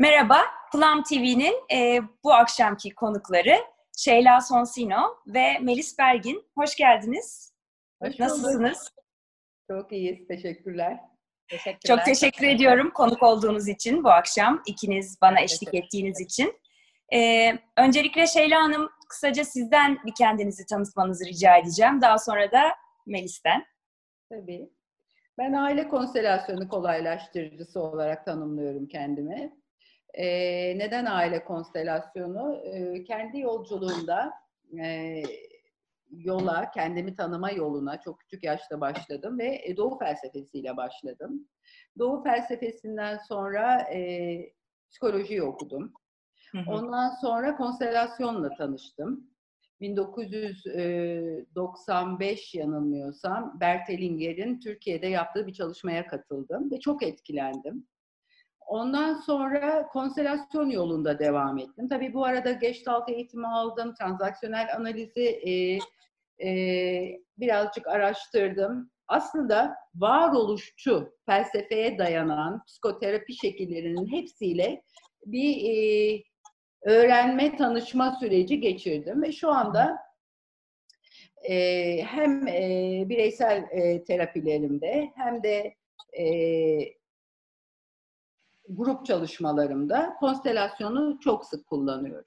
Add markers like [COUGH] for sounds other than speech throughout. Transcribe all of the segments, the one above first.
Merhaba, Plum TV'nin e, bu akşamki konukları Şeyla Sonsino ve Melis Bergin. Hoş geldiniz. Hoş Nasılsınız? Çok iyiyiz, teşekkürler. teşekkürler. Çok teşekkür ediyorum konuk olduğunuz için bu akşam. ikiniz bana eşlik ettiğiniz için. Ee, öncelikle Şeyla Hanım kısaca sizden bir kendinizi tanıtmanızı rica edeceğim. Daha sonra da Melis'ten. Tabii. Ben aile konstelasyonu kolaylaştırıcısı olarak tanımlıyorum kendimi. Ee, neden aile konstelasyonu? Ee, kendi yolculuğumda e, yola, kendimi tanıma yoluna çok küçük yaşta başladım ve Doğu felsefesiyle başladım. Doğu felsefesinden sonra e, psikoloji okudum. Ondan sonra konstelasyonla tanıştım. 1995 yanılmıyorsam Bert Hellinger'in Türkiye'de yaptığı bir çalışmaya katıldım ve çok etkilendim. Ondan sonra konselasyon yolunda devam ettim. Tabii bu arada Gestalt eğitimi aldım, transaksiyonel analizi e, e, birazcık araştırdım. Aslında varoluşçu felsefeye dayanan psikoterapi şekillerinin hepsiyle bir e, öğrenme, tanışma süreci geçirdim ve şu anda e, hem e, bireysel e, terapilerimde hem de e, grup çalışmalarımda konstelasyonu çok sık kullanıyorum.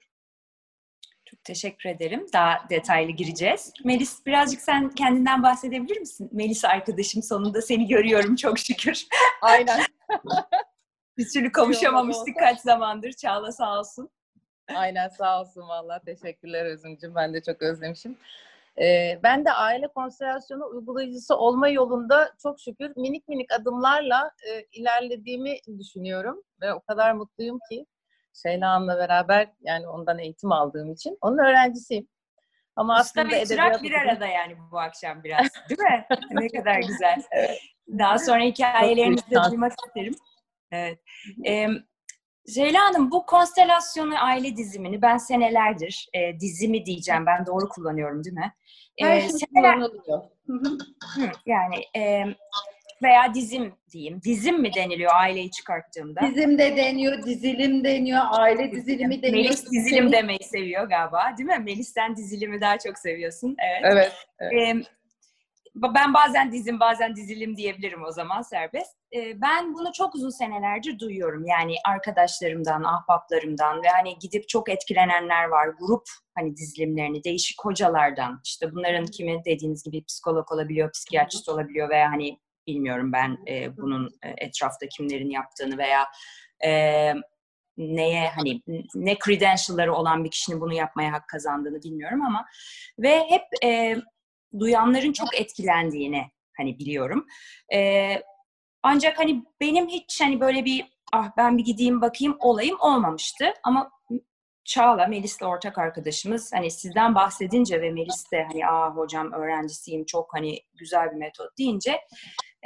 Çok teşekkür ederim. Daha detaylı gireceğiz. Melis birazcık sen kendinden bahsedebilir misin? Melis arkadaşım sonunda seni görüyorum çok şükür. [LAUGHS] Aynen. [LAUGHS] Bir türlü kavuşamamıştık kaç zamandır. Çağla sağ olsun. Aynen sağ olsun valla. Teşekkürler Özümcüm. Ben de çok özlemişim. Ee, ben de aile konstelasyonu uygulayıcısı olma yolunda çok şükür minik minik adımlarla e, ilerlediğimi düşünüyorum. Ve o kadar mutluyum ki Şeyla Hanım'la beraber yani ondan eğitim aldığım için. Onun öğrencisiyim. Ama Usta aslında edebiyat bir arada yani bu akşam biraz değil mi? [LAUGHS] ne kadar güzel. Daha sonra hikayelerinizi de duymak isterim. Evet. Ee, Zeyla Hanım bu konstelasyonu aile dizimini ben senelerdir e, dizimi diyeceğim ben doğru kullanıyorum değil mi? Her şey seneler... kullanılıyor. yani e, veya dizim diyeyim. Dizim mi deniliyor aileyi çıkarttığımda? Dizim de deniyor, dizilim deniyor, aile dizilimi deniyor. Melis dizilim demeyi seviyor galiba değil mi? Melis'ten dizilimi daha çok seviyorsun. Evet. evet, evet. E, ben bazen dizim bazen dizilim diyebilirim o zaman serbest. Ben bunu çok uzun senelerdir duyuyorum. Yani arkadaşlarımdan, ahbaplarımdan ve hani gidip çok etkilenenler var. Grup hani dizilimlerini, değişik hocalardan. İşte bunların kimi dediğiniz gibi psikolog olabiliyor, psikiyatrist olabiliyor veya hani bilmiyorum ben bunun etrafta kimlerin yaptığını veya neye hani ne credential'ları olan bir kişinin bunu yapmaya hak kazandığını bilmiyorum ama ve hep e, duyanların çok etkilendiğini hani biliyorum. E, ancak hani benim hiç hani böyle bir ah ben bir gideyim bakayım olayım olmamıştı. Ama Çağla, Melis'le ortak arkadaşımız hani sizden bahsedince ve Melis de hani aa hocam öğrencisiyim çok hani güzel bir metot deyince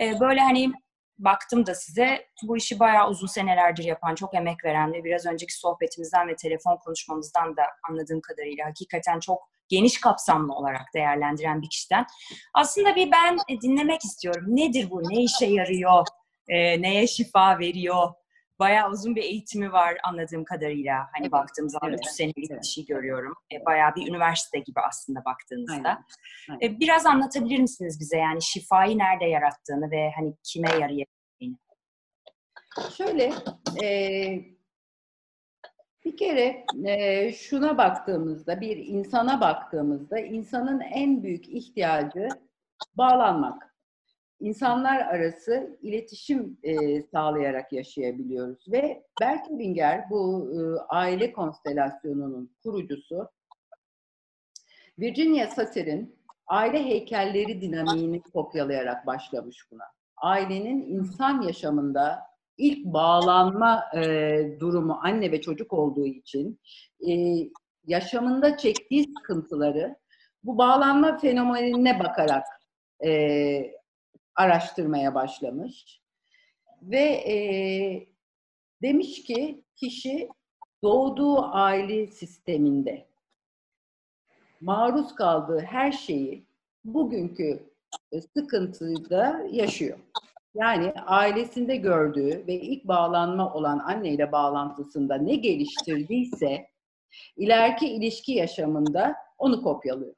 e, böyle hani baktım da size bu işi bayağı uzun senelerdir yapan, çok emek veren ve biraz önceki sohbetimizden ve telefon konuşmamızdan da anladığım kadarıyla hakikaten çok geniş kapsamlı olarak değerlendiren bir kişiden. Aslında bir ben dinlemek istiyorum. Nedir bu? Ne işe yarıyor? E, neye şifa veriyor? Bayağı uzun bir eğitimi var anladığım kadarıyla. Hani evet, baktığım zaman evet, 3 senelik evet. bir şey görüyorum. E, bayağı bir üniversite gibi aslında baktığınızda. Aynen, aynen. E, biraz anlatabilir misiniz bize yani şifayı nerede yarattığını ve hani kime yarayabildiğini? Şöyle, e, bir kere e, şuna baktığımızda, bir insana baktığımızda insanın en büyük ihtiyacı bağlanmak. İnsanlar arası iletişim e, sağlayarak yaşayabiliyoruz ve Berkelinger bu e, aile konstelasyonunun kurucusu Virginia Satir'in aile heykelleri dinamiğini kopyalayarak başlamış buna. Ailenin insan yaşamında ilk bağlanma e, durumu anne ve çocuk olduğu için e, yaşamında çektiği sıkıntıları bu bağlanma fenomenine bakarak e, araştırmaya başlamış ve e, demiş ki kişi doğduğu aile sisteminde maruz kaldığı her şeyi bugünkü sıkıntıda yaşıyor. Yani ailesinde gördüğü ve ilk bağlanma olan anneyle bağlantısında ne geliştirdiyse ileriki ilişki yaşamında onu kopyalıyor.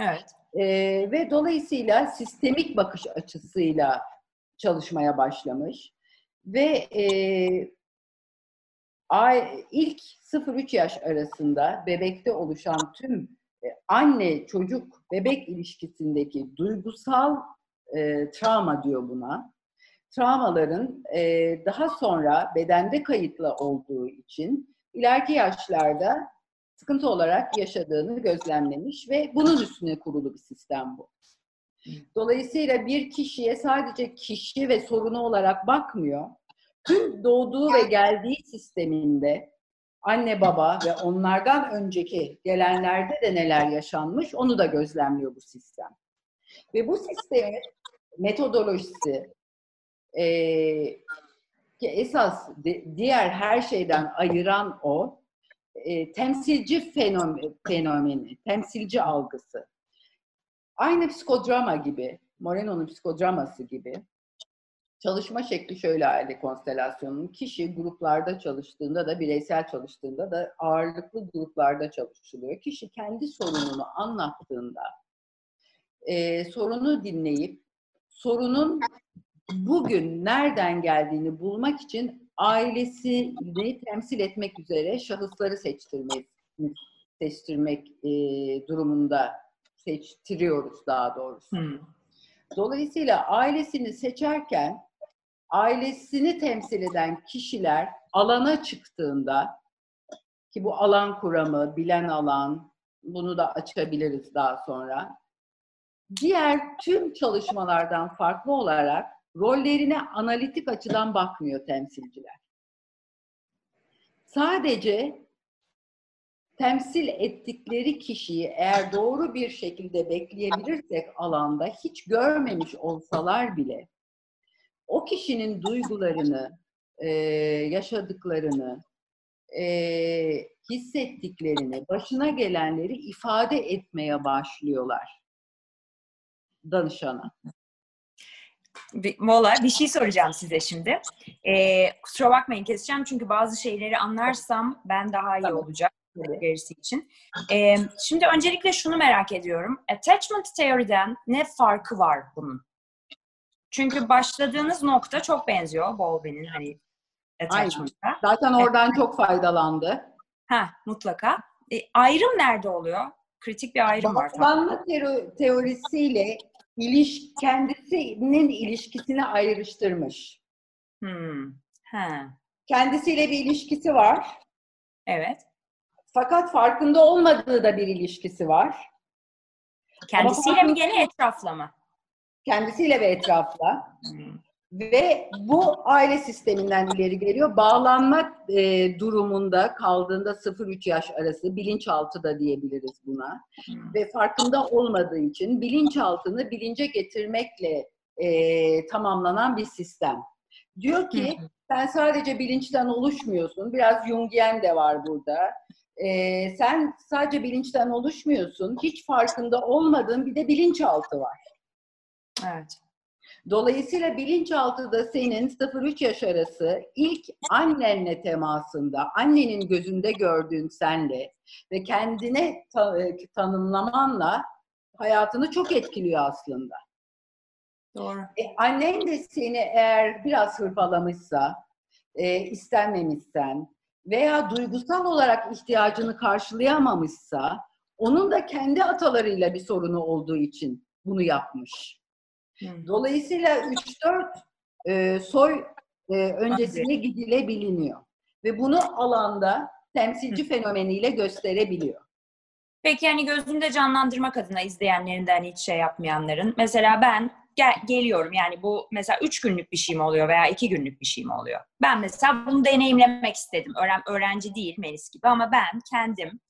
Evet. Ee, ve dolayısıyla sistemik bakış açısıyla çalışmaya başlamış ve e, ilk 0-3 yaş arasında bebekte oluşan tüm e, anne çocuk bebek ilişkisindeki duygusal e, travma diyor buna. Travmaların e, daha sonra bedende kayıtlı olduğu için ileriki yaşlarda sıkıntı olarak yaşadığını gözlemlemiş ve bunun üstüne kurulu bir sistem bu. Dolayısıyla bir kişiye sadece kişi ve sorunu olarak bakmıyor. Tüm doğduğu ve geldiği sisteminde anne baba ve onlardan önceki gelenlerde de neler yaşanmış onu da gözlemliyor bu sistem. Ve bu sistemin metodolojisi e, ki esas diğer her şeyden ayıran o e, temsilci fenomen, fenomeni, temsilci algısı. Aynı psikodrama gibi, Moreno'nun psikodraması gibi çalışma şekli şöyle aile konstelasyonunun. Kişi gruplarda çalıştığında da, bireysel çalıştığında da ağırlıklı gruplarda çalışılıyor. Kişi kendi sorununu anlattığında e, sorunu dinleyip sorunun bugün nereden geldiğini bulmak için ailesini temsil etmek üzere şahısları seçtirmek, seçtirmek e, durumunda seçtiriyoruz daha doğrusu. Hmm. Dolayısıyla ailesini seçerken ailesini temsil eden kişiler alana çıktığında ki bu alan kuramı, bilen alan, bunu da açabiliriz daha sonra. Diğer tüm çalışmalardan farklı olarak rollerine analitik açıdan bakmıyor temsilciler. Sadece temsil ettikleri kişiyi eğer doğru bir şekilde bekleyebilirsek alanda hiç görmemiş olsalar bile o kişinin duygularını, e, yaşadıklarını, e, hissettiklerini, başına gelenleri ifade etmeye başlıyorlar danışana. Mola bir şey soracağım size şimdi. Ee, kusura bakmayın keseceğim çünkü bazı şeyleri anlarsam ben daha iyi olacak gerisi için. Ee, şimdi öncelikle şunu merak ediyorum. Attachment teoriden ne farkı var bunun? Çünkü başladığınız nokta çok benziyor Bowlby'nin hani attachment'a. Zaten oradan evet. çok faydalandı. Ha mutlaka. E, ayrım nerede oluyor? Kritik bir ayrım var. Bağlanma teorisiyle iliş kendisinin ilişkisini ayrıştırmış. Hmm. Ha. Kendisiyle bir ilişkisi var. Evet. Fakat farkında olmadığı da bir ilişkisi var. Kendisiyle mi gene etrafla mı? Kendisiyle ve etrafla. Hmm. Ve bu aile sisteminden ileri geliyor. Bağlanma e, durumunda kaldığında 0-3 yaş arası bilinçaltı da diyebiliriz buna. Hmm. Ve farkında olmadığı için bilinçaltını bilince getirmekle e, tamamlanan bir sistem. Diyor ki sen sadece bilinçten oluşmuyorsun. Biraz Jungian de var burada. E, sen sadece bilinçten oluşmuyorsun. Hiç farkında olmadığın bir de bilinçaltı var. Evet. Dolayısıyla bilinçaltı da senin 0-3 yaş arası ilk annenle temasında, annenin gözünde gördüğün senle ve kendine e, tanımlamanla hayatını çok etkiliyor aslında. Doğru. E, annen de seni eğer biraz hırpalamışsa, e, istenmemişsen veya duygusal olarak ihtiyacını karşılayamamışsa, onun da kendi atalarıyla bir sorunu olduğu için bunu yapmış. Dolayısıyla 3-4 e, soy e, öncesine gidilebiliniyor. Ve bunu alanda temsilci Hı. fenomeniyle gösterebiliyor. Peki hani gözünde canlandırmak adına izleyenlerinden hiç şey yapmayanların mesela ben gel, geliyorum yani bu mesela üç günlük bir şey mi oluyor veya iki günlük bir şey mi oluyor? Ben mesela bunu deneyimlemek istedim. Öğren, öğrenci değil Melis gibi ama ben kendim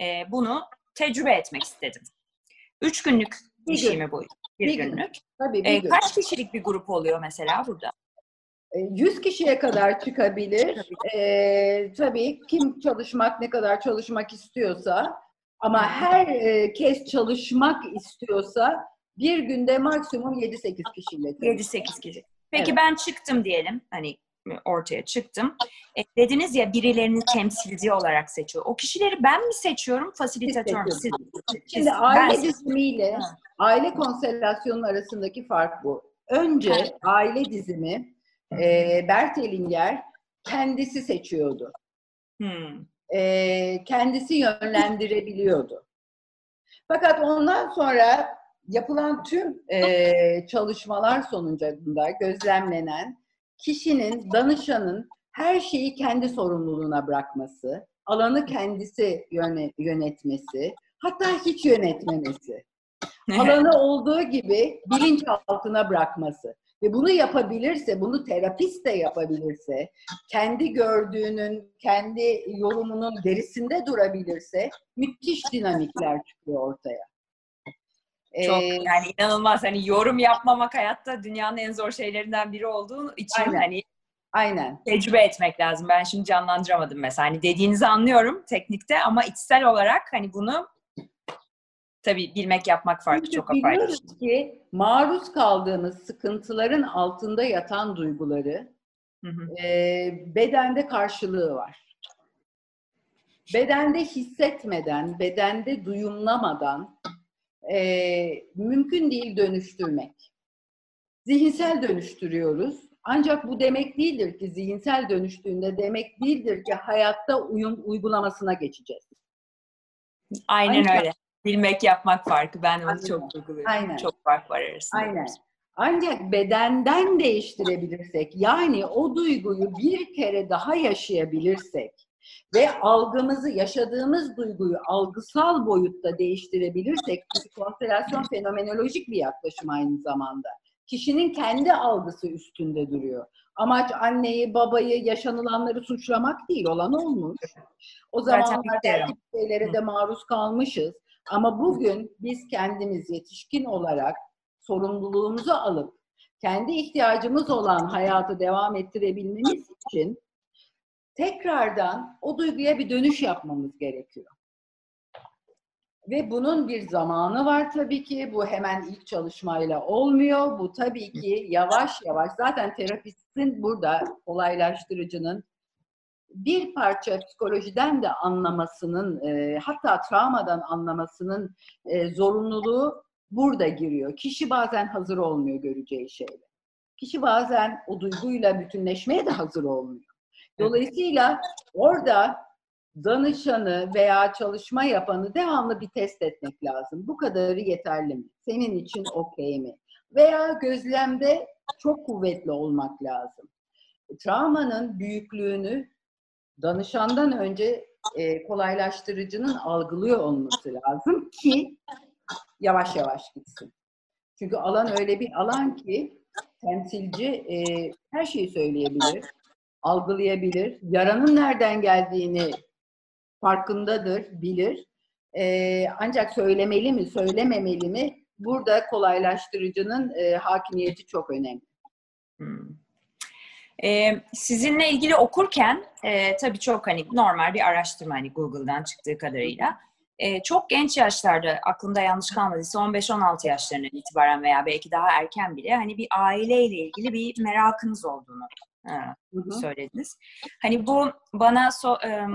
e, bunu tecrübe etmek istedim. Üç günlük bir, bir şey mi bu? Bir, bir günlük. Gün. Tabii bir ee, gün. Kaç kişilik bir grup oluyor mesela burada? 100 kişiye kadar çıkabilir. Tabii. Ee, tabii kim çalışmak ne kadar çalışmak istiyorsa ama her e, kez çalışmak istiyorsa bir günde maksimum 7-8 kişiyle. 7-8 kişi. Peki Evet. ben çıktım diyelim. Hani ortaya çıktım. E, dediniz ya birilerini temsilci olarak seçiyor. O kişileri ben mi seçiyorum, fasilitör mü? Siz, Şimdi siz- aile dizimiyle aile konstelasyonun arasındaki fark bu. Önce aile dizimi e, Bert Hellinger kendisi seçiyordu. Hmm. E, kendisi yönlendirebiliyordu. Fakat ondan sonra yapılan tüm e, çalışmalar sonucunda gözlemlenen kişinin, danışanın her şeyi kendi sorumluluğuna bırakması, alanı kendisi yöne- yönetmesi, hatta hiç yönetmemesi alanı olduğu gibi bilinçaltına bırakması. Ve bunu yapabilirse, bunu terapist de yapabilirse, kendi gördüğünün, kendi yorumunun gerisinde durabilirse müthiş dinamikler çıkıyor ortaya. Çok Ee, yani inanılmaz hani yorum yapmamak hayatta dünyanın en zor şeylerinden biri olduğu için Aynen. hani aynen. tecrübe etmek lazım. Ben şimdi canlandıramadım mesela. Hani dediğinizi anlıyorum teknikte ama içsel olarak hani bunu tabii bilmek yapmak Çünkü çok apayrı. biliyoruz ki maruz kaldığımız sıkıntıların altında yatan duyguları Hı hı. e, bedende karşılığı var. Bedende hissetmeden, bedende duyumlamadan e, mümkün değil dönüştürmek. Zihinsel dönüştürüyoruz. Ancak bu demek değildir ki zihinsel dönüştüğünde demek değildir ki hayatta uyum uygulamasına geçeceğiz. Aynen Aynen. öyle. Bilmek yapmak farkı. Ben onu Aynen. çok uyguluyorum. Aynen. Çok fark var arasında. Aynen. Ancak bedenden değiştirebilirsek, yani o duyguyu bir kere daha yaşayabilirsek ve algımızı, yaşadığımız duyguyu algısal boyutta değiştirebilirsek, çünkü konstelasyon fenomenolojik bir yaklaşım aynı zamanda. Kişinin kendi algısı üstünde duruyor. Amaç anneyi, babayı, yaşanılanları suçlamak değil, olan olmuş. O zamanlar belki şeylere de maruz kalmışız. Ama bugün biz kendimiz yetişkin olarak sorumluluğumuzu alıp kendi ihtiyacımız olan hayatı devam ettirebilmemiz için tekrardan o duyguya bir dönüş yapmamız gerekiyor. Ve bunun bir zamanı var tabii ki. Bu hemen ilk çalışmayla olmuyor. Bu tabii ki yavaş yavaş. Zaten terapistin burada kolaylaştırıcının bir parça psikolojiden de anlamasının, e, hatta travmadan anlamasının e, zorunluluğu burada giriyor. Kişi bazen hazır olmuyor göreceği şeyle. Kişi bazen o duyguyla bütünleşmeye de hazır olmuyor. Dolayısıyla orada danışanı veya çalışma yapanı devamlı bir test etmek lazım. Bu kadarı yeterli mi? Senin için okey mi? Veya gözlemde çok kuvvetli olmak lazım. Travmanın büyüklüğünü danışandan önce e, kolaylaştırıcının algılıyor olması lazım ki yavaş yavaş gitsin. Çünkü alan öyle bir alan ki temsilci e, her şeyi söyleyebilir, algılayabilir, yaranın nereden geldiğini farkındadır, bilir. E, ancak söylemeli mi, söylememeli mi? Burada kolaylaştırıcının e, hakimiyeti çok önemli. Hmm. Ee, sizinle ilgili okurken e, tabii çok hani normal bir araştırma hani Google'dan çıktığı kadarıyla e, çok genç yaşlarda aklımda yanlış kalmadıysa 15-16 yaşlarından itibaren veya belki daha erken bile hani bir aileyle ilgili bir merakınız olduğunu. Söylediniz. Hani bu bana so, e,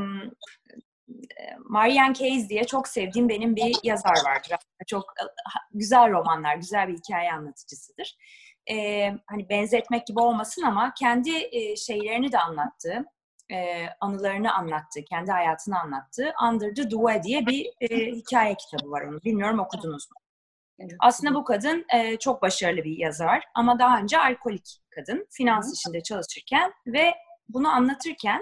Marianne Case diye çok sevdiğim benim bir yazar vardır. Çok e, güzel romanlar, güzel bir hikaye anlatıcısıdır. E, hani benzetmek gibi olmasın ama kendi e, şeylerini de anlattığı, e, anılarını anlattığı, kendi hayatını anlattığı Under the Dua diye bir e, hikaye kitabı var onu. Bilmiyorum okudunuz mu? Aslında bu kadın e, çok başarılı bir yazar ama daha önce alkolik kadın. Finans Hı. işinde çalışırken ve bunu anlatırken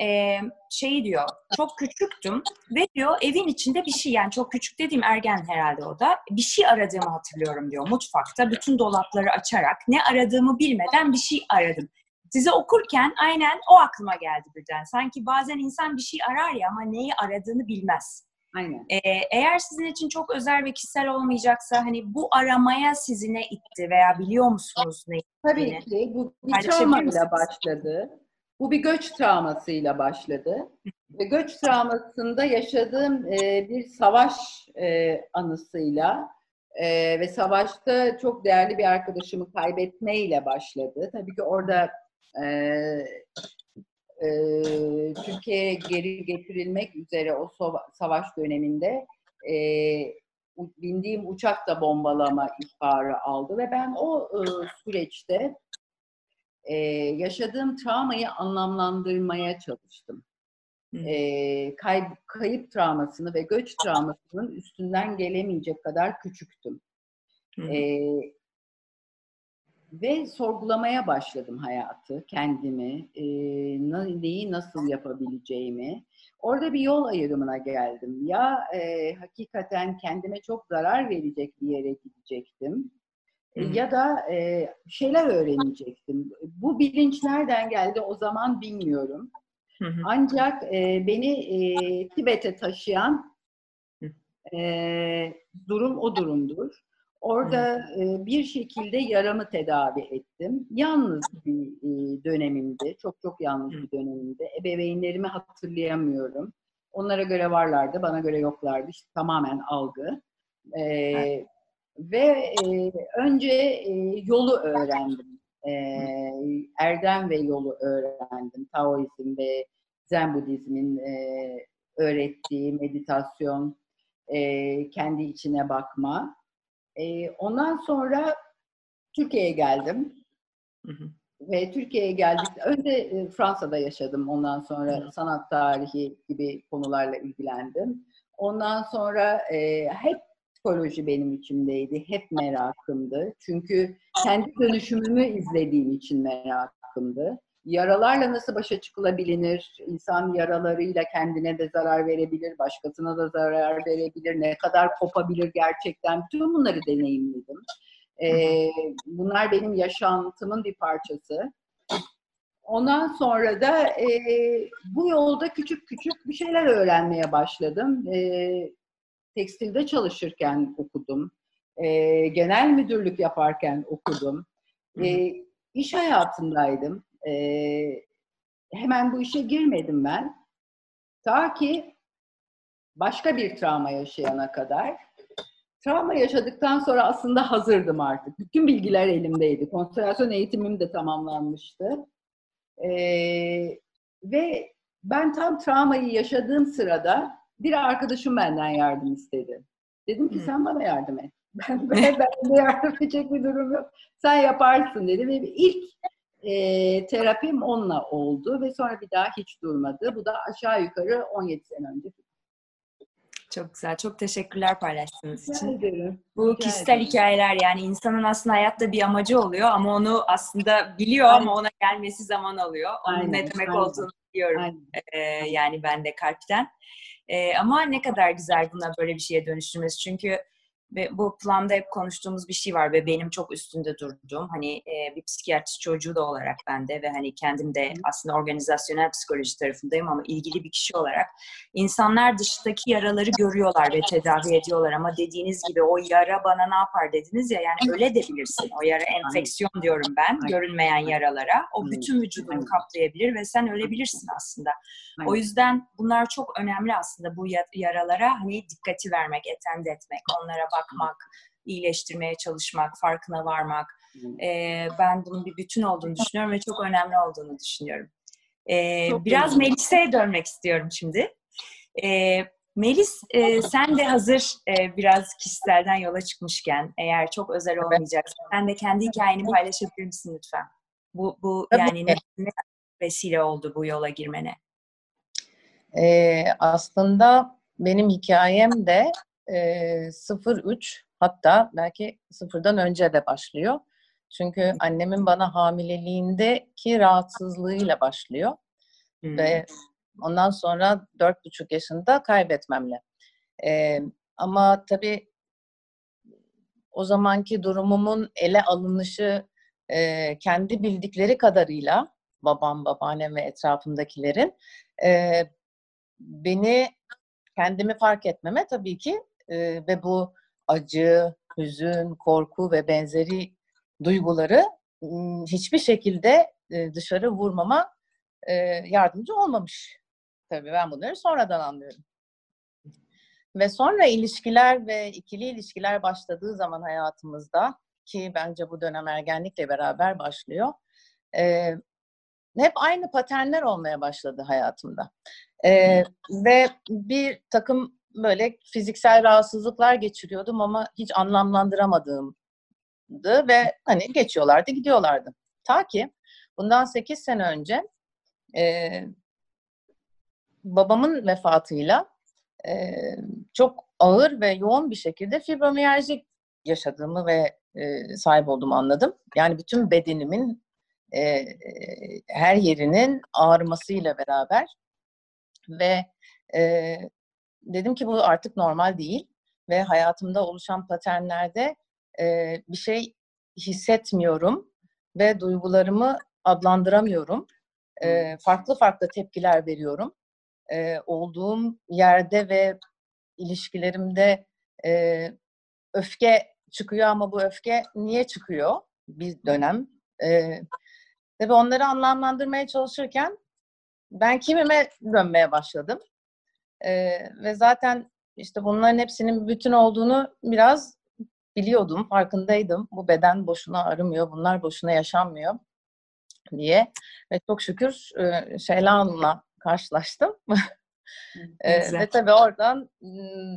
e, şeyi diyor, çok küçüktüm ve diyor evin içinde bir şey yani çok küçük dediğim ergen herhalde o da bir şey aradığımı hatırlıyorum diyor mutfakta bütün dolapları açarak ne aradığımı bilmeden bir şey aradım. Size okurken aynen o aklıma geldi birden. Sanki bazen insan bir şey arar ya ama neyi aradığını bilmez. Aynen. Ee, eğer sizin için çok özel ve kişisel olmayacaksa hani bu aramaya sizi ne itti veya biliyor musunuz ne? Tabii Yine. ki bu bir travmayla başladı. Bu bir göç travmasıyla başladı. Ve göç travmasında yaşadığım e, bir savaş e, anısıyla Ee, ve savaşta çok değerli bir arkadaşımı kaybetmeyle başladı. Tabii ki orada e, e, Türkiye'ye geri getirilmek üzere o savaş döneminde e, bindiğim uçak da bombalama ihbarı aldı ve ben o e, süreçte e, yaşadığım travmayı anlamlandırmaya çalıştım. E, kayıp, kayıp travmasını ve göç travmasının üstünden gelemeyecek kadar küçüktüm. E, ve sorgulamaya başladım hayatı, kendimi, e, neyi nasıl yapabileceğimi. Orada bir yol ayrımına geldim. Ya e, hakikaten kendime çok zarar verecek bir yere gidecektim. E, ya da e, şeyler öğrenecektim. Bu bilinç nereden geldi o zaman bilmiyorum. Ancak e, beni e, Tibet'e taşıyan e, durum o durumdur. Orada e, bir şekilde yaramı tedavi ettim. Yalnız bir e, dönemimdi, çok çok yalnız bir dönemimdi. Ebeveynlerimi hatırlayamıyorum. Onlara göre varlardı, bana göre yoklardı. İşte tamamen algı. E, evet. Ve e, önce e, yolu öğrendim. E, erdem ve yolu öğrendim. Taoizm ve Zen Budizmin e, öğrettiği meditasyon, e, kendi içine bakma. E, ondan sonra Türkiye'ye geldim. Hı hı. Ve Türkiye'ye geldik. Önce e, Fransa'da yaşadım. Ondan sonra hı. sanat tarihi gibi konularla ilgilendim. Ondan sonra e, hep psikoloji benim içimdeydi. Hep merakımdı. Çünkü kendi dönüşümümü izlediğim için merakımdı. Yaralarla nasıl başa çıkılabilir? İnsan yaralarıyla kendine de zarar verebilir, başkasına da zarar verebilir. Ne kadar kopabilir gerçekten? Bütün bunları deneyimledim. Ee, bunlar benim yaşantımın bir parçası. Ondan sonra da e, bu yolda küçük küçük bir şeyler öğrenmeye başladım. E, tekstilde çalışırken okudum. E, genel müdürlük yaparken okudum. E, iş hayatındaydım. E, hemen bu işe girmedim ben. Ta ki başka bir travma yaşayana kadar. Travma yaşadıktan sonra aslında hazırdım artık. Bütün bilgiler elimdeydi. Konsentrasyon eğitimim de tamamlanmıştı. Ee, ve ben tam travmayı yaşadığım sırada bir arkadaşım benden yardım istedi. Dedim ki sen bana yardım et. [LAUGHS] Ben, [LAUGHS] ben, ben de yardım edecek bir durum yok. Sen yaparsın dedi ve ilk e, terapim onunla oldu ve sonra bir daha hiç durmadı. Bu da aşağı yukarı 17 sene önce. Çok güzel. Çok teşekkürler paylaştığınız için. Ederim. Bu Rica kişisel ederim. hikayeler yani insanın aslında hayatta bir amacı oluyor ama onu aslında biliyor Aynen. ama ona gelmesi zaman alıyor. Onun Aynen. ne demek Aynen. olduğunu biliyorum. Ee, yani ben de kalpten. Ee, ama ne kadar güzel buna böyle bir şeye dönüştürmesi. Çünkü ve bu planda hep konuştuğumuz bir şey var ve benim çok üstünde durduğum hani e, bir psikiyatrist çocuğu da olarak ben de ve hani kendim de aslında organizasyonel psikoloji tarafındayım ama ilgili bir kişi olarak insanlar dıştaki yaraları görüyorlar ve tedavi ediyorlar ama dediğiniz gibi o yara bana ne yapar dediniz ya yani öyle de bilirsin. O yara enfeksiyon diyorum ben görünmeyen yaralara. O bütün vücudunu kaplayabilir ve sen ölebilirsin aslında. O yüzden bunlar çok önemli aslında bu yaralara hani dikkati vermek, etend etmek, onlara bakmak, iyileştirmeye çalışmak, farkına varmak. E, ben bunun bir bütün olduğunu düşünüyorum ve çok önemli olduğunu düşünüyorum. E, biraz Melis'e dönmek istiyorum şimdi. E, Melis, e, sen de hazır e, biraz kişiselden yola çıkmışken, eğer çok özel olmayacaksa, sen de kendi hikayeni paylaşabilir misin lütfen? Bu, bu yani ne, ne vesile oldu bu yola girmene? Ee, aslında benim hikayem de 03 hatta belki sıfırdan önce de başlıyor. Çünkü annemin bana hamileliğindeki rahatsızlığıyla başlıyor. Hmm. Ve ondan sonra dört buçuk yaşında kaybetmemle. Ee, ama tabii o zamanki durumumun ele alınışı e, kendi bildikleri kadarıyla babam, babaannem ve etrafımdakilerin e, beni kendimi fark etmeme tabii ki e, ve bu acı, hüzün, korku ve benzeri duyguları hiçbir şekilde e, dışarı vurmama e, yardımcı olmamış. Tabii ben bunları sonradan anlıyorum. ve sonra ilişkiler ve ikili ilişkiler başladığı zaman hayatımızda ki bence bu dönem ergenlikle beraber başlıyor. E, hep aynı paternler olmaya başladı hayatımda. E, ve bir takım böyle fiziksel rahatsızlıklar geçiriyordum ama hiç anlamlandıramadığımdı ve hani geçiyorlardı gidiyorlardı. Ta ki bundan 8 sene önce e, babamın vefatıyla e, çok ağır ve yoğun bir şekilde fibromiyalji yaşadığımı ve e, sahip olduğumu anladım. Yani bütün bedenimin e, her yerinin ağrımasıyla beraber ve e, dedim ki bu artık normal değil ve hayatımda oluşan paternlerde e, bir şey hissetmiyorum ve duygularımı adlandıramıyorum. E, farklı farklı tepkiler veriyorum. E, olduğum yerde ve ilişkilerimde e, öfke çıkıyor ama bu öfke niye çıkıyor bir dönem? E, tabii onları anlamlandırmaya çalışırken ben kimime dönmeye başladım. E, ve zaten işte bunların hepsinin bütün olduğunu biraz biliyordum, farkındaydım. Bu beden boşuna arımıyor, bunlar boşuna yaşanmıyor diye. Ve çok şükür e, Şeyla Hanım'la karşılaştım. [LAUGHS] e, ve tabii oradan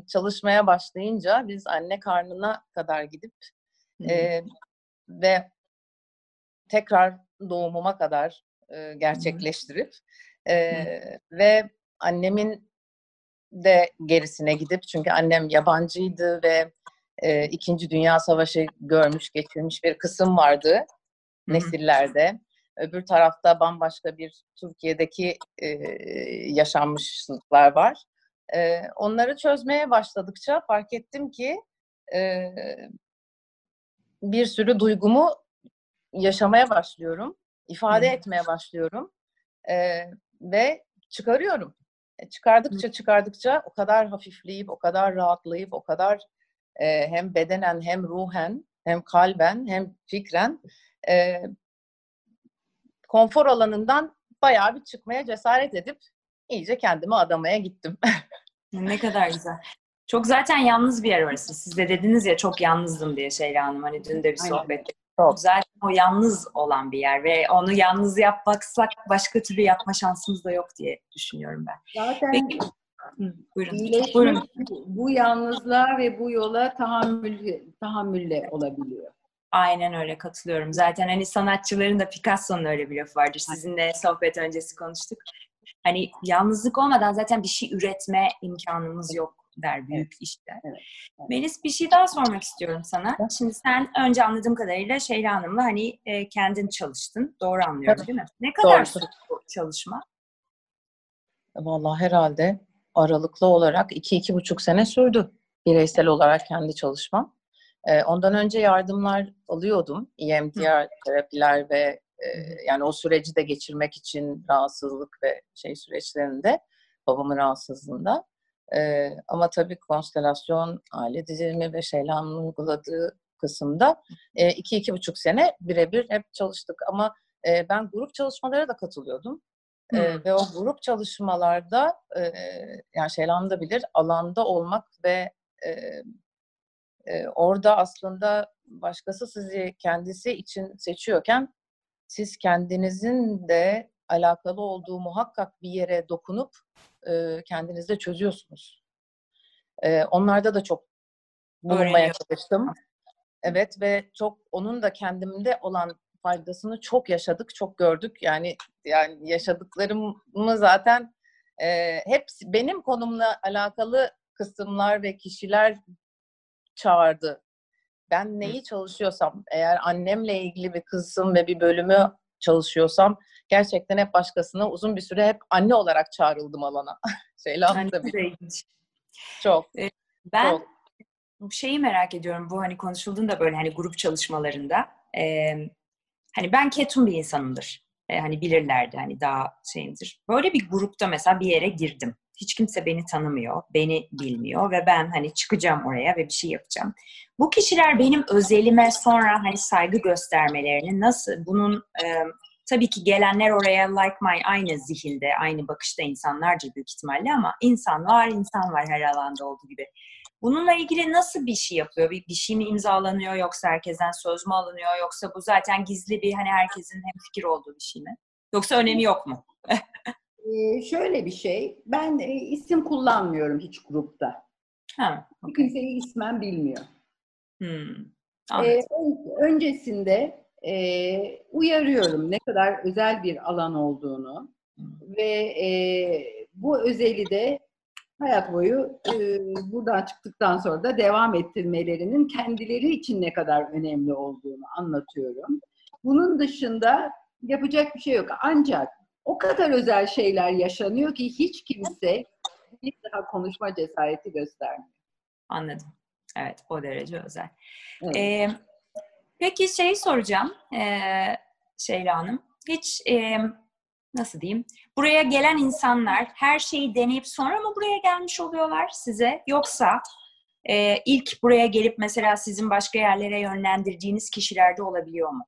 çalışmaya başlayınca biz anne karnına kadar gidip e, ve tekrar doğumuma kadar e, gerçekleştirip e, ve annemin de gerisine gidip çünkü annem yabancıydı ve e, İkinci Dünya Savaşı görmüş geçirmiş bir kısım vardı Hı-hı. nesillerde. Öbür tarafta bambaşka bir Türkiye'deki e, yaşanmışlıklar var. E, onları çözmeye başladıkça fark ettim ki e, bir sürü duygumu yaşamaya başlıyorum, ifade Hı. etmeye başlıyorum e, ve çıkarıyorum. E, çıkardıkça çıkardıkça o kadar hafifleyip, o kadar rahatlayıp, o kadar e, hem bedenen hem ruhen hem kalben hem fikren e, konfor alanından bayağı bir çıkmaya cesaret edip iyice kendimi adamaya gittim. ne kadar güzel. Çok zaten yalnız bir yer orası. Siz de dediniz ya çok yalnızdım diye Şeyla Hanım. Hani dün de bir sohbette. Çok. Zaten o yalnız olan bir yer ve onu yalnız yapmaksak başka türlü yapma şansımız da yok diye düşünüyorum ben. Zaten Peki, buyurun. İyileşme buyurun. bu yalnızlığa ve bu yola tahammül, tahammülle olabiliyor. Aynen öyle katılıyorum. Zaten hani sanatçıların da Picasso'nun öyle bir lafı vardır. Sizinle sohbet öncesi konuştuk. Hani yalnızlık olmadan zaten bir şey üretme imkanımız yok der büyük evet. işler. Evet. Evet. Melis bir şey daha sormak istiyorum sana. Evet. Şimdi sen önce anladığım kadarıyla Şeyla Hanım'la hani e, kendin çalıştın. Doğru anlıyorum evet. değil mi? Ne kadar sürdü bu çalışma? Vallahi herhalde aralıklı olarak iki, iki buçuk sene sürdü bireysel olarak kendi çalışmam. E, ondan önce yardımlar alıyordum. EMDR terapiler ve e, yani o süreci de geçirmek için rahatsızlık ve şey süreçlerinde babamın rahatsızlığında. E, ama tabii konstelasyon, aile dizilimi ve Şeyla'nın uyguladığı kısımda e, iki, iki buçuk sene birebir hep çalıştık. Ama e, ben grup çalışmalara da katılıyordum. Hmm. E, ve o grup çalışmalarda e, yani Şeylan da bilir alanda olmak ve e, e, orada aslında başkası sizi kendisi için seçiyorken siz kendinizin de alakalı olduğu muhakkak bir yere dokunup e, kendinizde çözüyorsunuz. E, onlarda da çok bulunmaya çalıştım. Evet ve çok onun da kendimde olan faydasını çok yaşadık, çok gördük. Yani yani yaşadıklarımı zaten e, hepsi benim konumla alakalı kısımlar ve kişiler çağırdı. Ben neyi çalışıyorsam, eğer annemle ilgili bir kısım ve bir bölümü çalışıyorsam gerçekten hep başkasına uzun bir süre hep anne olarak çağrıldım alana. [LAUGHS] Şeyle bir. Çok. Ben çok. şeyi merak ediyorum bu hani konuşulduğunda böyle hani grup çalışmalarında e, hani ben ketum bir insanımdır. E, hani bilirlerdi hani daha şeyimdir. Böyle bir grupta mesela bir yere girdim. Hiç kimse beni tanımıyor, beni bilmiyor ve ben hani çıkacağım oraya ve bir şey yapacağım. Bu kişiler benim özelime sonra hani saygı göstermelerini nasıl bunun e, tabii ki gelenler oraya like my aynı zihinde, aynı bakışta insanlarca büyük ihtimalle ama insan var, insan var her alanda olduğu gibi. Bununla ilgili nasıl bir şey yapıyor? Bir, bir şey mi imzalanıyor yoksa herkesten söz mü alınıyor yoksa bu zaten gizli bir hani herkesin hem fikir olduğu bir şey mi? Yoksa önemi yok mu? [LAUGHS] ee, şöyle bir şey, ben e, isim kullanmıyorum hiç grupta. Ha, okay. Kimseyi ismen bilmiyor. Hmm, ee, öncesinde e, uyarıyorum ne kadar özel bir alan olduğunu ve e, bu özeli de hayat boyu e, buradan çıktıktan sonra da devam ettirmelerinin kendileri için ne kadar önemli olduğunu anlatıyorum. Bunun dışında yapacak bir şey yok. Ancak o kadar özel şeyler yaşanıyor ki hiç kimse bir daha konuşma cesareti göstermiyor. Anladım. Evet, o derece özel. Evet. Ee, peki şey soracağım ee, Şeyla Hanım. Hiç e, nasıl diyeyim? Buraya gelen insanlar her şeyi deneyip sonra mı buraya gelmiş oluyorlar size? Yoksa e, ilk buraya gelip mesela sizin başka yerlere yönlendirdiğiniz kişiler de olabiliyor mu?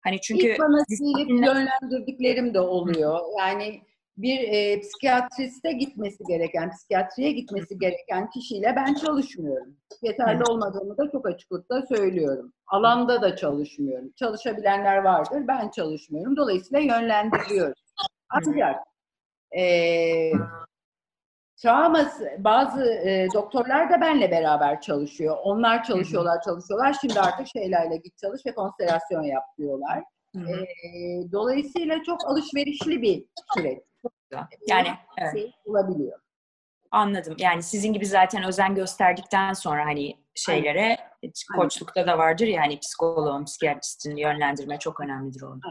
Hani çünkü ilk bana silip yönlendirdiklerim de oluyor. Yani bir e, psikiyatriste gitmesi gereken, psikiyatriye gitmesi gereken kişiyle ben çalışmıyorum. Yeterli olmadığını da çok açıklıkla söylüyorum. Alanda da çalışmıyorum. Çalışabilenler vardır, ben çalışmıyorum. Dolayısıyla yönlendiriyorum. Ancak e, travması, bazı e, doktorlar da benle beraber çalışıyor. Onlar çalışıyorlar, çalışıyorlar. Şimdi artık şeylerle git çalış ve konstelasyon yap diyorlar. E, dolayısıyla çok alışverişli bir süreç. Yani evet. şey olabiliyor. Anladım. Yani sizin gibi zaten özen gösterdikten sonra hani şeylere Aynen. koçlukta da vardır ya hani psikoloğun, psikiyatristin yönlendirme çok önemlidir orada.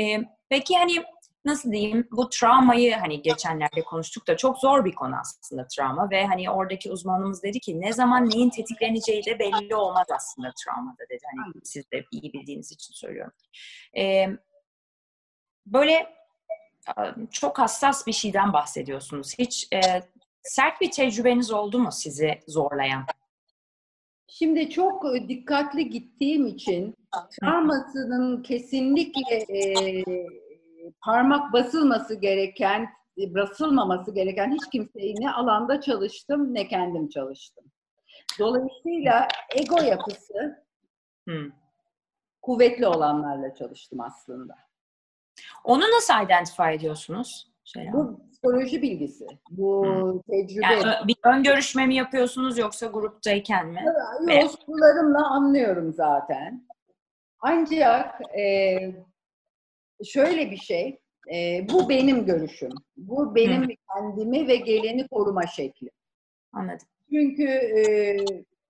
Ee, peki hani nasıl diyeyim bu travmayı hani geçenlerde konuştuk da çok zor bir konu aslında travma ve hani oradaki uzmanımız dedi ki ne zaman neyin tetikleneceği de belli olmaz aslında travmada dedi. Hani siz de iyi bildiğiniz için söylüyorum. Ee, böyle çok hassas bir şeyden bahsediyorsunuz. Hiç e, sert bir tecrübeniz oldu mu sizi zorlayan? Şimdi çok dikkatli gittiğim için travmasının kesinlikle e, parmak basılması gereken, basılmaması gereken hiç kimseyi ne alanda çalıştım ne kendim çalıştım. Dolayısıyla ego yapısı hmm. kuvvetli olanlarla çalıştım aslında. Onu nasıl identify ediyorsunuz? Şeyler. Bu psikoloji bilgisi. Bu hmm. tecrübe. Yani bir ön görüşme mi yapıyorsunuz yoksa gruptayken mi? Yok, sularımla anlıyorum zaten. Ancak e, şöyle bir şey, e, bu benim görüşüm. Bu benim Hı. kendimi ve geleni koruma şekli. Anladım. Çünkü e,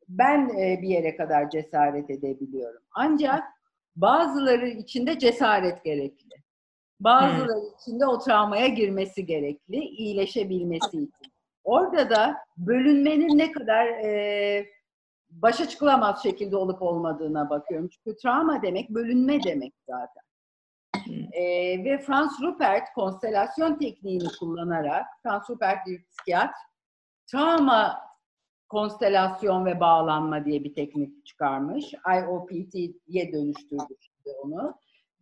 ben e, bir yere kadar cesaret edebiliyorum. Ancak bazıları için de cesaret gerekli. Bazıları hmm. için de o travmaya girmesi gerekli, iyileşebilmesi için. Orada da bölünmenin ne kadar e, başa çıkılamaz şekilde olup olmadığına bakıyorum. Çünkü travma demek bölünme demek zaten. E, ve Franz Rupert konstelasyon tekniğini kullanarak, Franz Rupert bir psikiyatr, travma konstelasyon ve bağlanma diye bir teknik çıkarmış. IOPT'ye dönüştürdü onu.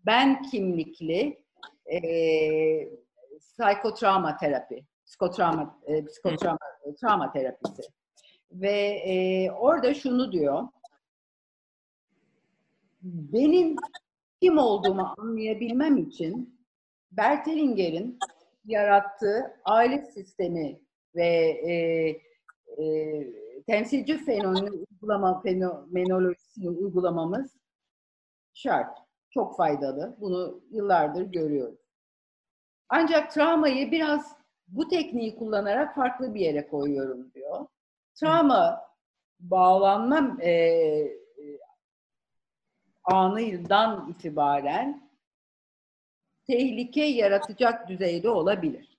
Ben kimlikli e, psikotravma terapi, psikotravma, e, psikotravma travma terapisi. Ve e, orada şunu diyor, benim kim olduğumu anlayabilmem için Bert Hellinger'in yarattığı aile sistemi ve e, e, temsilci fenomeni uygulama fenomenolojisini uygulamamız şart. Çok faydalı. Bunu yıllardır görüyoruz. Ancak travmayı biraz bu tekniği kullanarak farklı bir yere koyuyorum diyor. Travma bağlanma e, anından itibaren tehlike yaratacak düzeyde olabilir.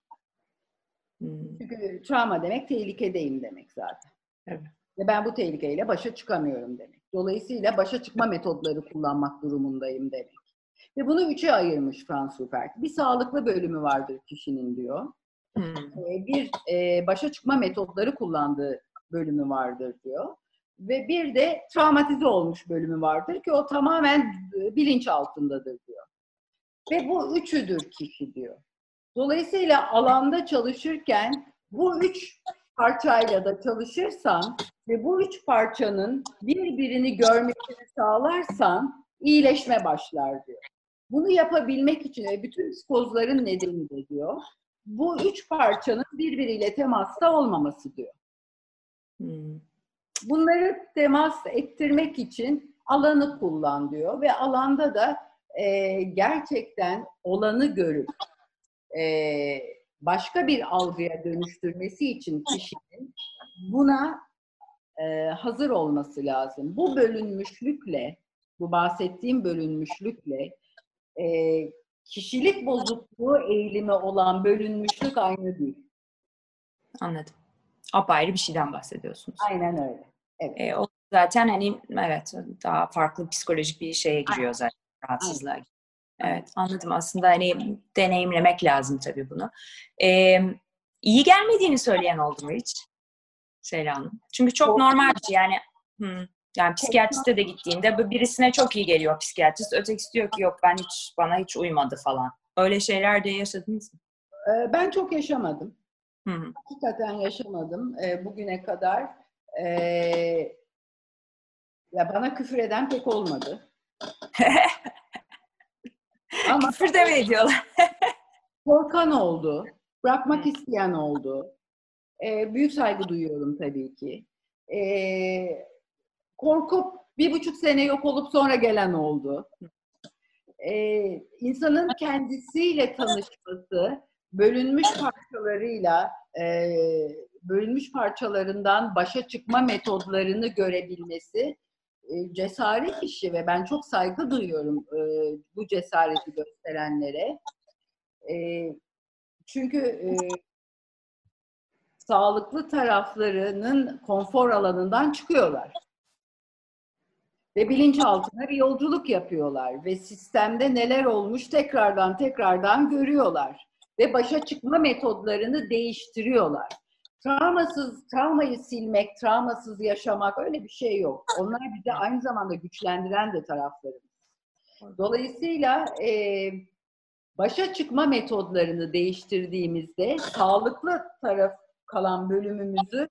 Hmm. Çünkü travma demek tehlikedeyim demek zaten. Evet. Ve ben bu tehlikeyle başa çıkamıyorum demek. Dolayısıyla başa çıkma metodları kullanmak durumundayım demek. Ve bunu üçe ayırmış Franz Rupert. Bir sağlıklı bölümü vardır kişinin diyor. Hmm. Ee, bir e, başa çıkma metodları kullandığı bölümü vardır diyor. Ve bir de travmatize olmuş bölümü vardır ki o tamamen bilinç altındadır diyor. ve bu üçüdür kişi diyor. Dolayısıyla alanda çalışırken bu üç parçayla da çalışırsan ve bu üç parçanın birbirini görmesini sağlarsan iyileşme başlar diyor. Bunu yapabilmek için ve bütün psikozların nedeni de diyor, bu üç parçanın birbiriyle temasta olmaması diyor. Hmm. Bunları temas ettirmek için alanı kullan diyor ve alanda da e, gerçekten olanı görüp e, başka bir algıya dönüştürmesi için kişinin buna e, hazır olması lazım. Bu bölünmüşlükle, bu bahsettiğim bölünmüşlükle e, kişilik bozukluğu eğilimi olan bölünmüşlük aynı değil. Anladım. Apayrı bir şeyden bahsediyorsunuz. Aynen öyle. E, o zaten hani evet daha farklı psikolojik bir şeye giriyor zaten rahatsızlığa. Evet anladım. Aslında hani deneyimlemek lazım tabii bunu. Ee, iyi gelmediğini söyleyen oldu mu hiç? Şeyla Hanım. Çünkü çok normal bir şey yani. Hı. Yani psikiyatriste de gittiğinde birisine çok iyi geliyor psikiyatrist. Ötekisi diyor ki yok ben hiç bana hiç uymadı falan. Öyle şeyler de yaşadınız mı? Ben çok yaşamadım. Hı hı. Hakikaten yaşamadım e, bugüne kadar. Ee, ya bana küfür eden pek olmadı. [LAUGHS] Ama Küfür de mi ediyorlar? [LAUGHS] korkan oldu, bırakmak isteyen oldu. Ee, büyük saygı duyuyorum tabii ki. Ee, korkup bir buçuk sene yok olup sonra gelen oldu. Ee, insanın kendisiyle tanışması, bölünmüş parçalarıyla, e, bölünmüş parçalarından başa çıkma metodlarını görebilmesi e, cesaret işi ve ben çok saygı duyuyorum e, bu cesareti gösterenlere. E, çünkü sağlıklı taraflarının konfor alanından çıkıyorlar. Ve bilinçaltına bir yolculuk yapıyorlar ve sistemde neler olmuş tekrardan tekrardan görüyorlar ve başa çıkma metodlarını değiştiriyorlar. Travmasız, travmayı silmek, travmasız yaşamak öyle bir şey yok. Onlar bizi aynı zamanda güçlendiren de taraflarımız. Dolayısıyla e, başa çıkma metodlarını değiştirdiğimizde sağlıklı taraf kalan bölümümüzü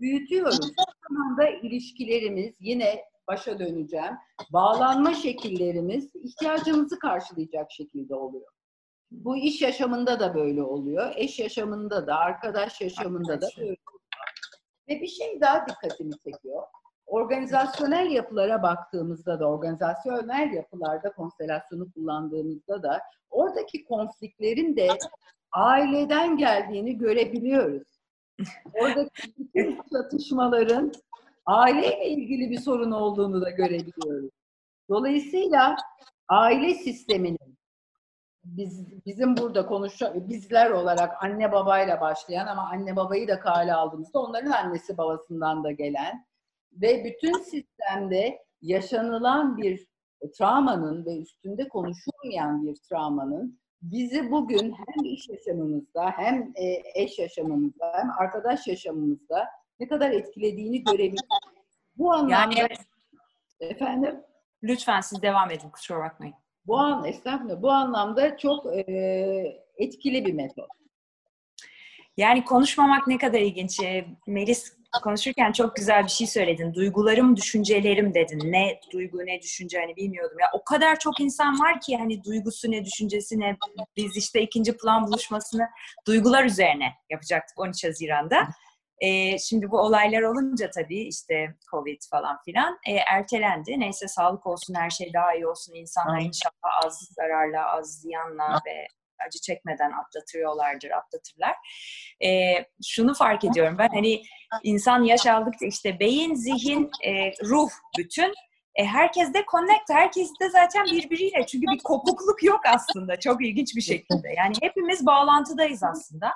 büyütüyoruz. Bu zamanda ilişkilerimiz yine başa döneceğim. Bağlanma şekillerimiz ihtiyacımızı karşılayacak şekilde oluyor. Bu iş yaşamında da böyle oluyor. Eş yaşamında da, arkadaş yaşamında da böyle oluyor. Ve bir şey daha dikkatimi çekiyor. Organizasyonel yapılara baktığımızda da, organizasyonel yapılarda konstelasyonu kullandığımızda da oradaki konfliklerin de aileden geldiğini görebiliyoruz. Oradaki bütün [LAUGHS] çatışmaların aileyle ilgili bir sorun olduğunu da görebiliyoruz. Dolayısıyla aile sisteminin biz bizim burada konuşa bizler olarak anne babayla başlayan ama anne babayı da kale aldığımızda onların annesi babasından da gelen ve bütün sistemde yaşanılan bir travmanın ve üstünde konuşulmayan bir travmanın bizi bugün hem iş yaşamımızda hem e, eş yaşamımızda hem arkadaş yaşamımızda ne kadar etkilediğini görebiliyoruz. Bu anlamda Yani efendim lütfen siz devam edin kusura bakmayın. Bu an estağfurullah bu anlamda çok e, etkili bir metot. Yani konuşmamak ne kadar ilginç. Melis konuşurken çok güzel bir şey söyledin. Duygularım, düşüncelerim dedin. Ne duygu, ne düşünce hani bilmiyordum. Ya o kadar çok insan var ki hani duygusu ne, düşüncesi ne. Biz işte ikinci plan buluşmasını duygular üzerine yapacaktık 13 Haziran'da. Ee, şimdi bu olaylar olunca tabii işte Covid falan filan e, ertelendi. Neyse sağlık olsun, her şey daha iyi olsun. İnsanlar inşallah az zararla, az ziyanla ve acı çekmeden atlatıyorlardır, atlatırlar. Ee, şunu fark ediyorum ben hani insan yaş aldıkça işte beyin, zihin, e, ruh bütün e, herkes de connect, herkes de zaten birbiriyle. Çünkü bir kopukluk yok aslında çok ilginç bir şekilde. Yani hepimiz bağlantıdayız aslında.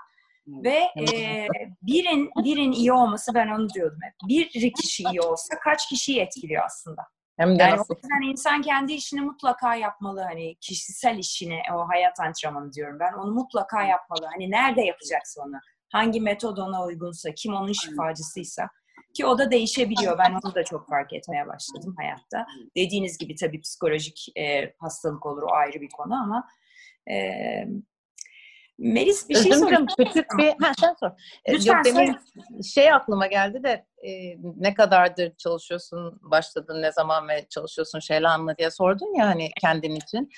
Ve e, birin birin iyi olması ben onu diyordum hep. Bir kişi iyi olsa kaç kişiyi etkiliyor aslında. Hem de Yani o nasıl? yüzden insan kendi işini mutlaka yapmalı. Hani kişisel işini, o hayat antrenmanı diyorum ben. Onu mutlaka yapmalı. Hani nerede yapacaksa onu. Hangi metod ona uygunsa, kim onun şifacısıysa. Ki o da değişebiliyor. Ben onu da çok fark etmeye başladım hayatta. Dediğiniz gibi tabii psikolojik e, hastalık olur o ayrı bir konu ama Ee, Melis bir şey soracağım. küçük bir... Ha, sen sor. Ee, Lütfen Yok demin şey aklıma geldi de e, ne kadardır çalışıyorsun, başladın, ne zaman ve çalışıyorsun Şeylan'la diye sordun ya hani kendin için.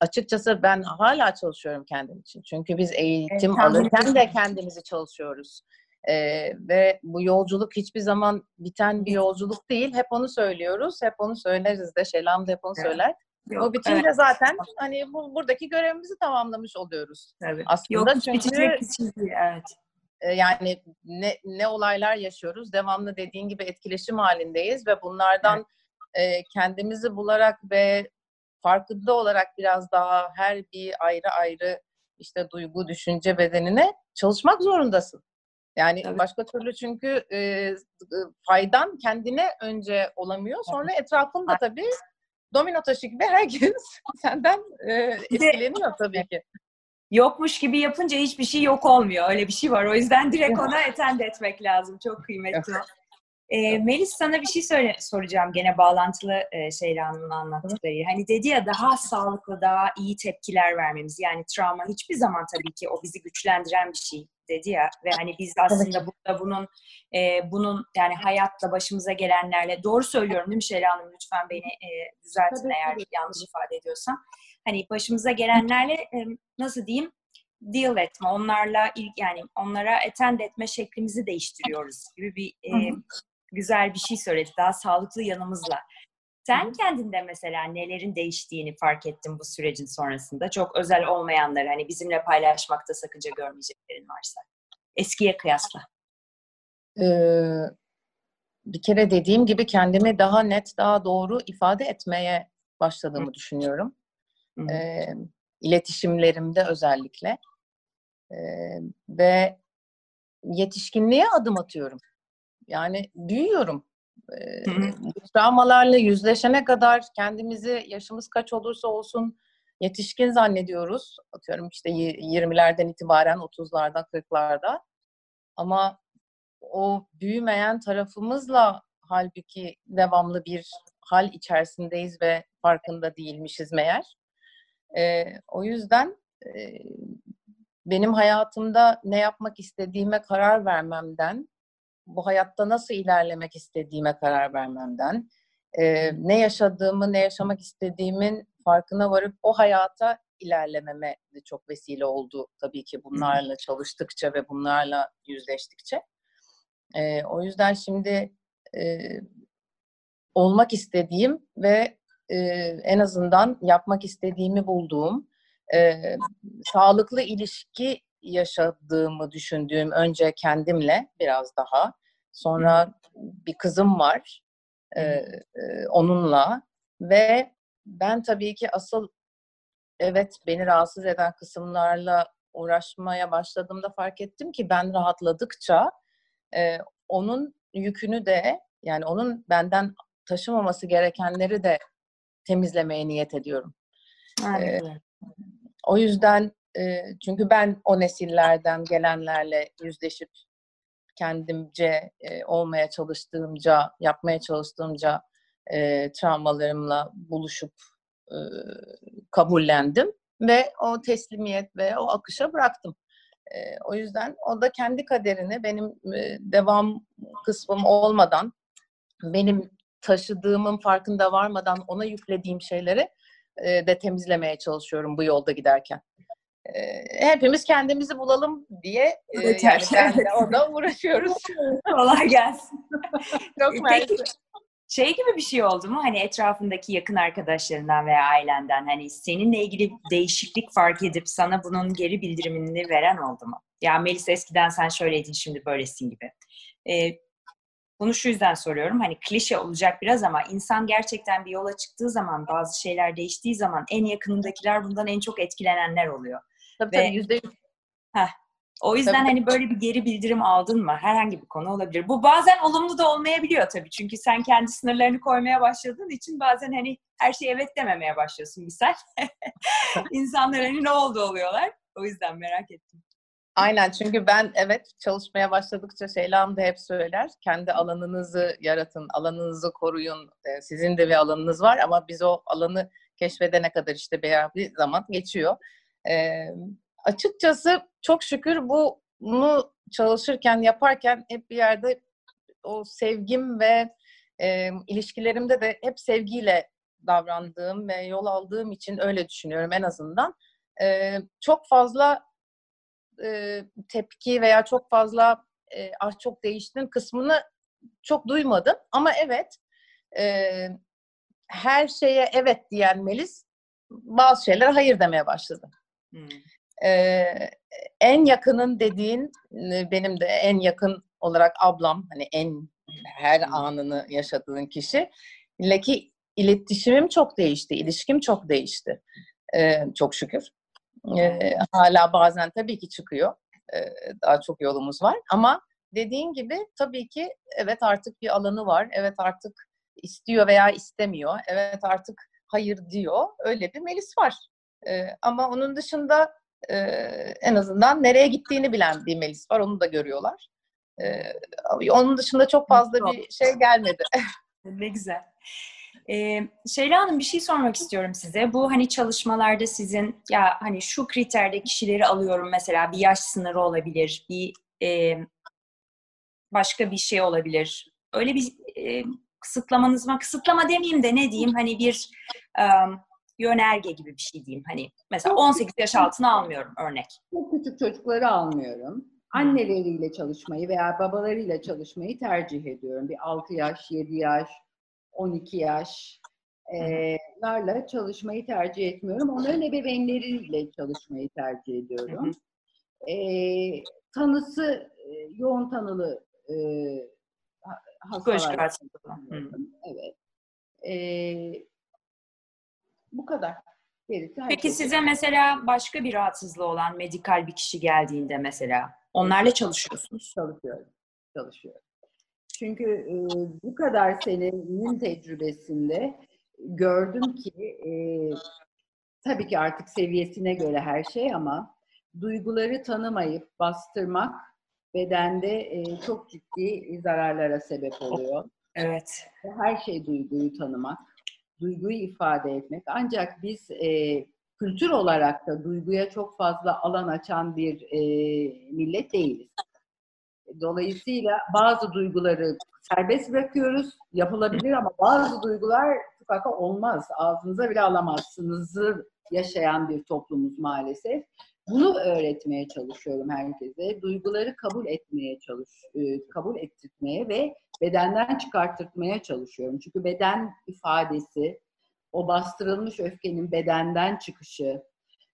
Açıkçası ben hala çalışıyorum kendim için. Çünkü biz eğitim Evet, alırken de kendimizi çalışıyoruz. Ee, ve bu yolculuk hiçbir zaman biten bir yolculuk değil. Hep onu söylüyoruz. Hep onu söyleriz de. Şeylan da hep onu Evet. söyler. Yok, o bitince evet, zaten hani bu, buradaki görevimizi tamamlamış oluyoruz. tabii. Aslında Yok çünkü bitecek değil. Evet. e, yani ne, ne olaylar yaşıyoruz. Devamlı dediğin gibi etkileşim halindeyiz ve bunlardan e, kendimizi bularak ve farkında olarak biraz daha her bir ayrı ayrı işte duygu, düşünce bedenine çalışmak zorundasın. Yani Tabii. başka türlü çünkü e, e, faydan kendine önce olamıyor. Sonra etrafında tabii domino taşı gibi herkes [LAUGHS] senden e, etkileniyor tabii ki. Yokmuş gibi yapınca hiçbir şey yok olmuyor. Öyle bir şey var. O yüzden direkt ona [LAUGHS] etend etmek lazım. Çok kıymetli. Ee, Melis sana bir şey söyle, soracağım gene bağlantılı e, Şeyla Hanım'ın anlattıkları. Hani dedi ya daha sağlıklı, daha iyi tepkiler vermemiz. Yani travma hiçbir zaman tabii ki o bizi güçlendiren bir şey dedi ya. Ve hani biz aslında burada bunun e, bunun yani hayatla başımıza gelenlerle doğru söylüyorum değil mi Şeyla Hanım? Lütfen beni e, düzeltin Tabii, eğer tabii. yanlış ifade ediyorsam. Hani başımıza gelenlerle e, nasıl diyeyim deal etme, onlarla ilk yani onlara etend etme şeklimizi değiştiriyoruz gibi bir e, güzel bir şey söyledi. Daha sağlıklı yanımızla. Sen kendinde mesela nelerin değiştiğini fark ettin bu sürecin sonrasında. Çok özel olmayanları hani bizimle paylaşmakta sakınca görmeyeceklerin varsa. Eskiye kıyasla. Ee, bir kere dediğim gibi kendimi daha net, daha doğru ifade etmeye başladığımı düşünüyorum. Hı hı. Ee, iletişimlerimde özellikle. Ee, ve yetişkinliğe adım atıyorum. Yani büyüyorum. Bu travmalarla yüzleşene kadar kendimizi yaşımız kaç olursa olsun yetişkin zannediyoruz. Atıyorum işte y- 20'lerden itibaren 30'larda 40'larda. Ama o büyümeyen tarafımızla halbuki devamlı bir hal içerisindeyiz ve farkında değilmişiz meğer. Ee, o yüzden e, benim hayatımda ne yapmak istediğime karar vermemden, bu hayatta nasıl ilerlemek istediğime karar vermemden, e, ne yaşadığımı, ne yaşamak istediğimin farkına varıp o hayata ilerlememe de çok vesile oldu tabii ki bunlarla [LAUGHS] çalıştıkça ve bunlarla yüzleştikçe. E, o yüzden şimdi e, olmak istediğim ve e, en azından yapmak istediğimi bulduğum e, sağlıklı ilişki yaşadığımı düşündüğüm önce kendimle biraz daha sonra bir kızım var e, e, onunla ve ben tabii ki asıl evet beni rahatsız eden kısımlarla uğraşmaya başladığımda fark ettim ki ben rahatladıkça e, onun yükünü de yani onun benden taşımaması gerekenleri de temizlemeye niyet ediyorum. Aynen. O yüzden e, çünkü ben o nesillerden gelenlerle yüzleşip kendimce e, olmaya çalıştığımca, yapmaya çalıştığımca e, travmalarımla buluşup e, kabullendim ve o teslimiyet ve o akışa bıraktım. E, o yüzden o da kendi kaderini benim e, devam kısmım olmadan, benim taşıdığımın farkında varmadan ona yüklediğim şeyleri e, de temizlemeye çalışıyorum bu yolda giderken. E, hepimiz kendimizi bulalım diye Evet, yani ben de [LAUGHS] orada uğraşıyoruz. [LAUGHS] Kolay gelsin. [LAUGHS] Çok Peki mersi. şey gibi bir şey oldu mu? Hani etrafındaki yakın arkadaşlarından veya ailenden hani seninle ilgili değişiklik fark edip sana bunun geri bildirimini veren oldu mu? Ya Melis eskiden sen şöyleydin şimdi böylesin gibi. Ee, bunu şu yüzden soruyorum. Hani klişe olacak biraz ama insan gerçekten bir yola çıktığı zaman bazı şeyler değiştiği zaman en yakınındakiler bundan en çok etkilenenler oluyor. Tabii Ve- tabii yüzde yüz. O yüzden Tabii. hani böyle bir geri bildirim aldın mı? Herhangi bir konu olabilir. Bu bazen olumlu da olmayabiliyor tabii. Çünkü sen kendi sınırlarını koymaya başladığın için bazen hani her şeye evet dememeye başlıyorsun misal. [LAUGHS] İnsanlar hani ne oldu oluyorlar. O yüzden merak ettim. Aynen çünkü ben evet çalışmaya başladıkça Şeylan da hep söyler. Kendi alanınızı yaratın, alanınızı koruyun. Ee, Sizin de bir alanınız var ama biz o alanı keşfedene kadar işte bir zaman geçiyor. E, açıkçası çok şükür bu bunu çalışırken, yaparken hep bir yerde o sevgim ve e, ilişkilerimde de hep sevgiyle davrandığım ve yol aldığım için öyle düşünüyorum en azından. E, çok fazla e, tepki veya çok fazla e, ah çok değiştin kısmını çok duymadım. Ama evet e, her şeye evet diyen Melis bazı şeylere hayır demeye başladı. Hmm. E, en yakının dediğin benim de en yakın olarak ablam hani en her anını yaşadığın kişi ki iletişimim çok değişti, ilişkim çok değişti. Ee, çok şükür. Ee, hala bazen tabii ki çıkıyor. Ee, daha çok yolumuz var ama dediğin gibi tabii ki evet artık bir alanı var. Evet artık istiyor veya istemiyor. Evet artık hayır diyor. Öyle bir Melis var. Ee, ama onun dışında e, en azından nereye gittiğini bilen bir Melis var. Onu da görüyorlar. Ee, onun dışında çok fazla bir şey gelmedi. [LAUGHS] [LAUGHS] ne güzel. Ee, Şeyla Hanım bir şey sormak istiyorum size. Bu hani çalışmalarda sizin ya hani şu kriterde kişileri alıyorum mesela bir yaş sınırı olabilir, bir e, başka bir şey olabilir. Öyle bir e, kısıtlamanız var. Kısıtlama demeyeyim de ne diyeyim hani bir um, yönerge gibi bir şey diyeyim. Hani mesela 18 yaş altına almıyorum örnek. Çok küçük çocukları almıyorum. Anneleriyle çalışmayı veya babalarıyla çalışmayı tercih ediyorum. Bir 6 yaş, 7 yaş, 12 yaş larla çalışmayı tercih etmiyorum. Onların ebeveynleriyle çalışmayı tercih ediyorum. E, tanısı yoğun tanılı e, hastalar. Evet. E, bu kadar. Gerisi Peki size mesela başka bir rahatsızlığı olan medikal bir kişi geldiğinde mesela onlarla çalışıyorsunuz? Çalışıyorum. Çalışıyorum. Çünkü e, bu kadar senenin tecrübesinde gördüm ki e, tabii ki artık seviyesine göre her şey ama duyguları tanımayıp bastırmak bedende e, çok ciddi zararlara sebep oluyor. Evet. Her şey duyguyu tanımak, duyguyu ifade etmek. Ancak biz e, kültür olarak da duyguya çok fazla alan açan bir e, millet değiliz. Dolayısıyla bazı duyguları serbest bırakıyoruz. Yapılabilir ama bazı duygular tukaka olmaz. Ağzınıza bile alamazsınız. Yaşayan bir toplumuz maalesef. Bunu öğretmeye çalışıyorum herkese. Duyguları kabul etmeye çalış, e, kabul ettirmeye ve bedenden çıkartırmaya çalışıyorum. Çünkü beden ifadesi, o bastırılmış öfkenin bedenden çıkışı,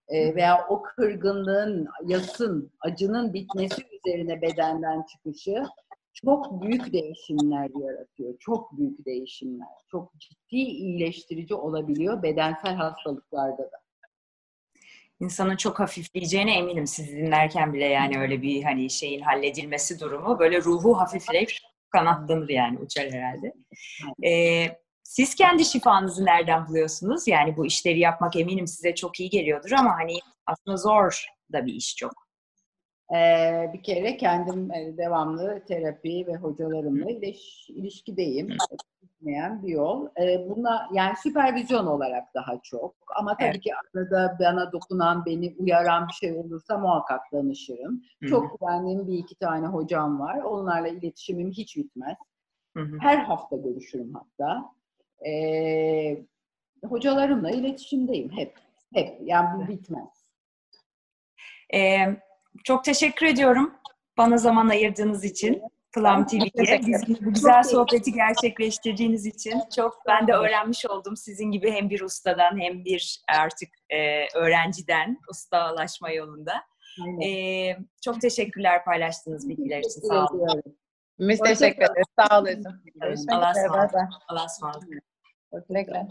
e, veya o kırgınlığın, yasın, acının bitmesi üzerine bedenden çıkışı çok büyük değişimler yaratıyor. Çok büyük değişimler. Çok ciddi iyileştirici olabiliyor bedensel hastalıklarda da. İnsanın çok hafifleyeceğine eminim siz dinlerken bile yani öyle bir hani şeyin halledilmesi durumu böyle ruhu hafifleyip kanatlanır yani uçar herhalde. Ee, siz kendi şifanızı nereden buluyorsunuz? Yani bu işleri yapmak eminim size çok iyi geliyordur ama hani aslında zor da bir iş çok. Ee, bir kere kendim e, devamlı terapi ve hocalarımla iliş, ilişkideyim. Gitmeyen bir yol. Ee, buna yani süpervizyon olarak daha çok. Ama tabii evet. ki arada bana dokunan, beni uyaran bir şey olursa muhakkak danışırım. Hı-hı. Çok güvendiğim bir iki tane hocam var. Onlarla iletişimim hiç bitmez. Hı-hı. Her hafta görüşürüm hatta e, hocalarımla iletişimdeyim hep. Hep. Yani bu bitmez. Ee, çok teşekkür ediyorum bana zaman ayırdığınız için. Plum TV'ye bizim bu güzel sohbeti gerçekleştirdiğiniz için çok ben de öğrenmiş oldum sizin gibi hem bir ustadan hem bir artık e, öğrenciden ustalaşma yolunda. E, çok teşekkürler paylaştığınız bilgiler için. Sağ olun. Biz teşekkür ederiz. Sağ olun. Allah'a ısmarladık. Allah'a ısmarladık. Güle güle.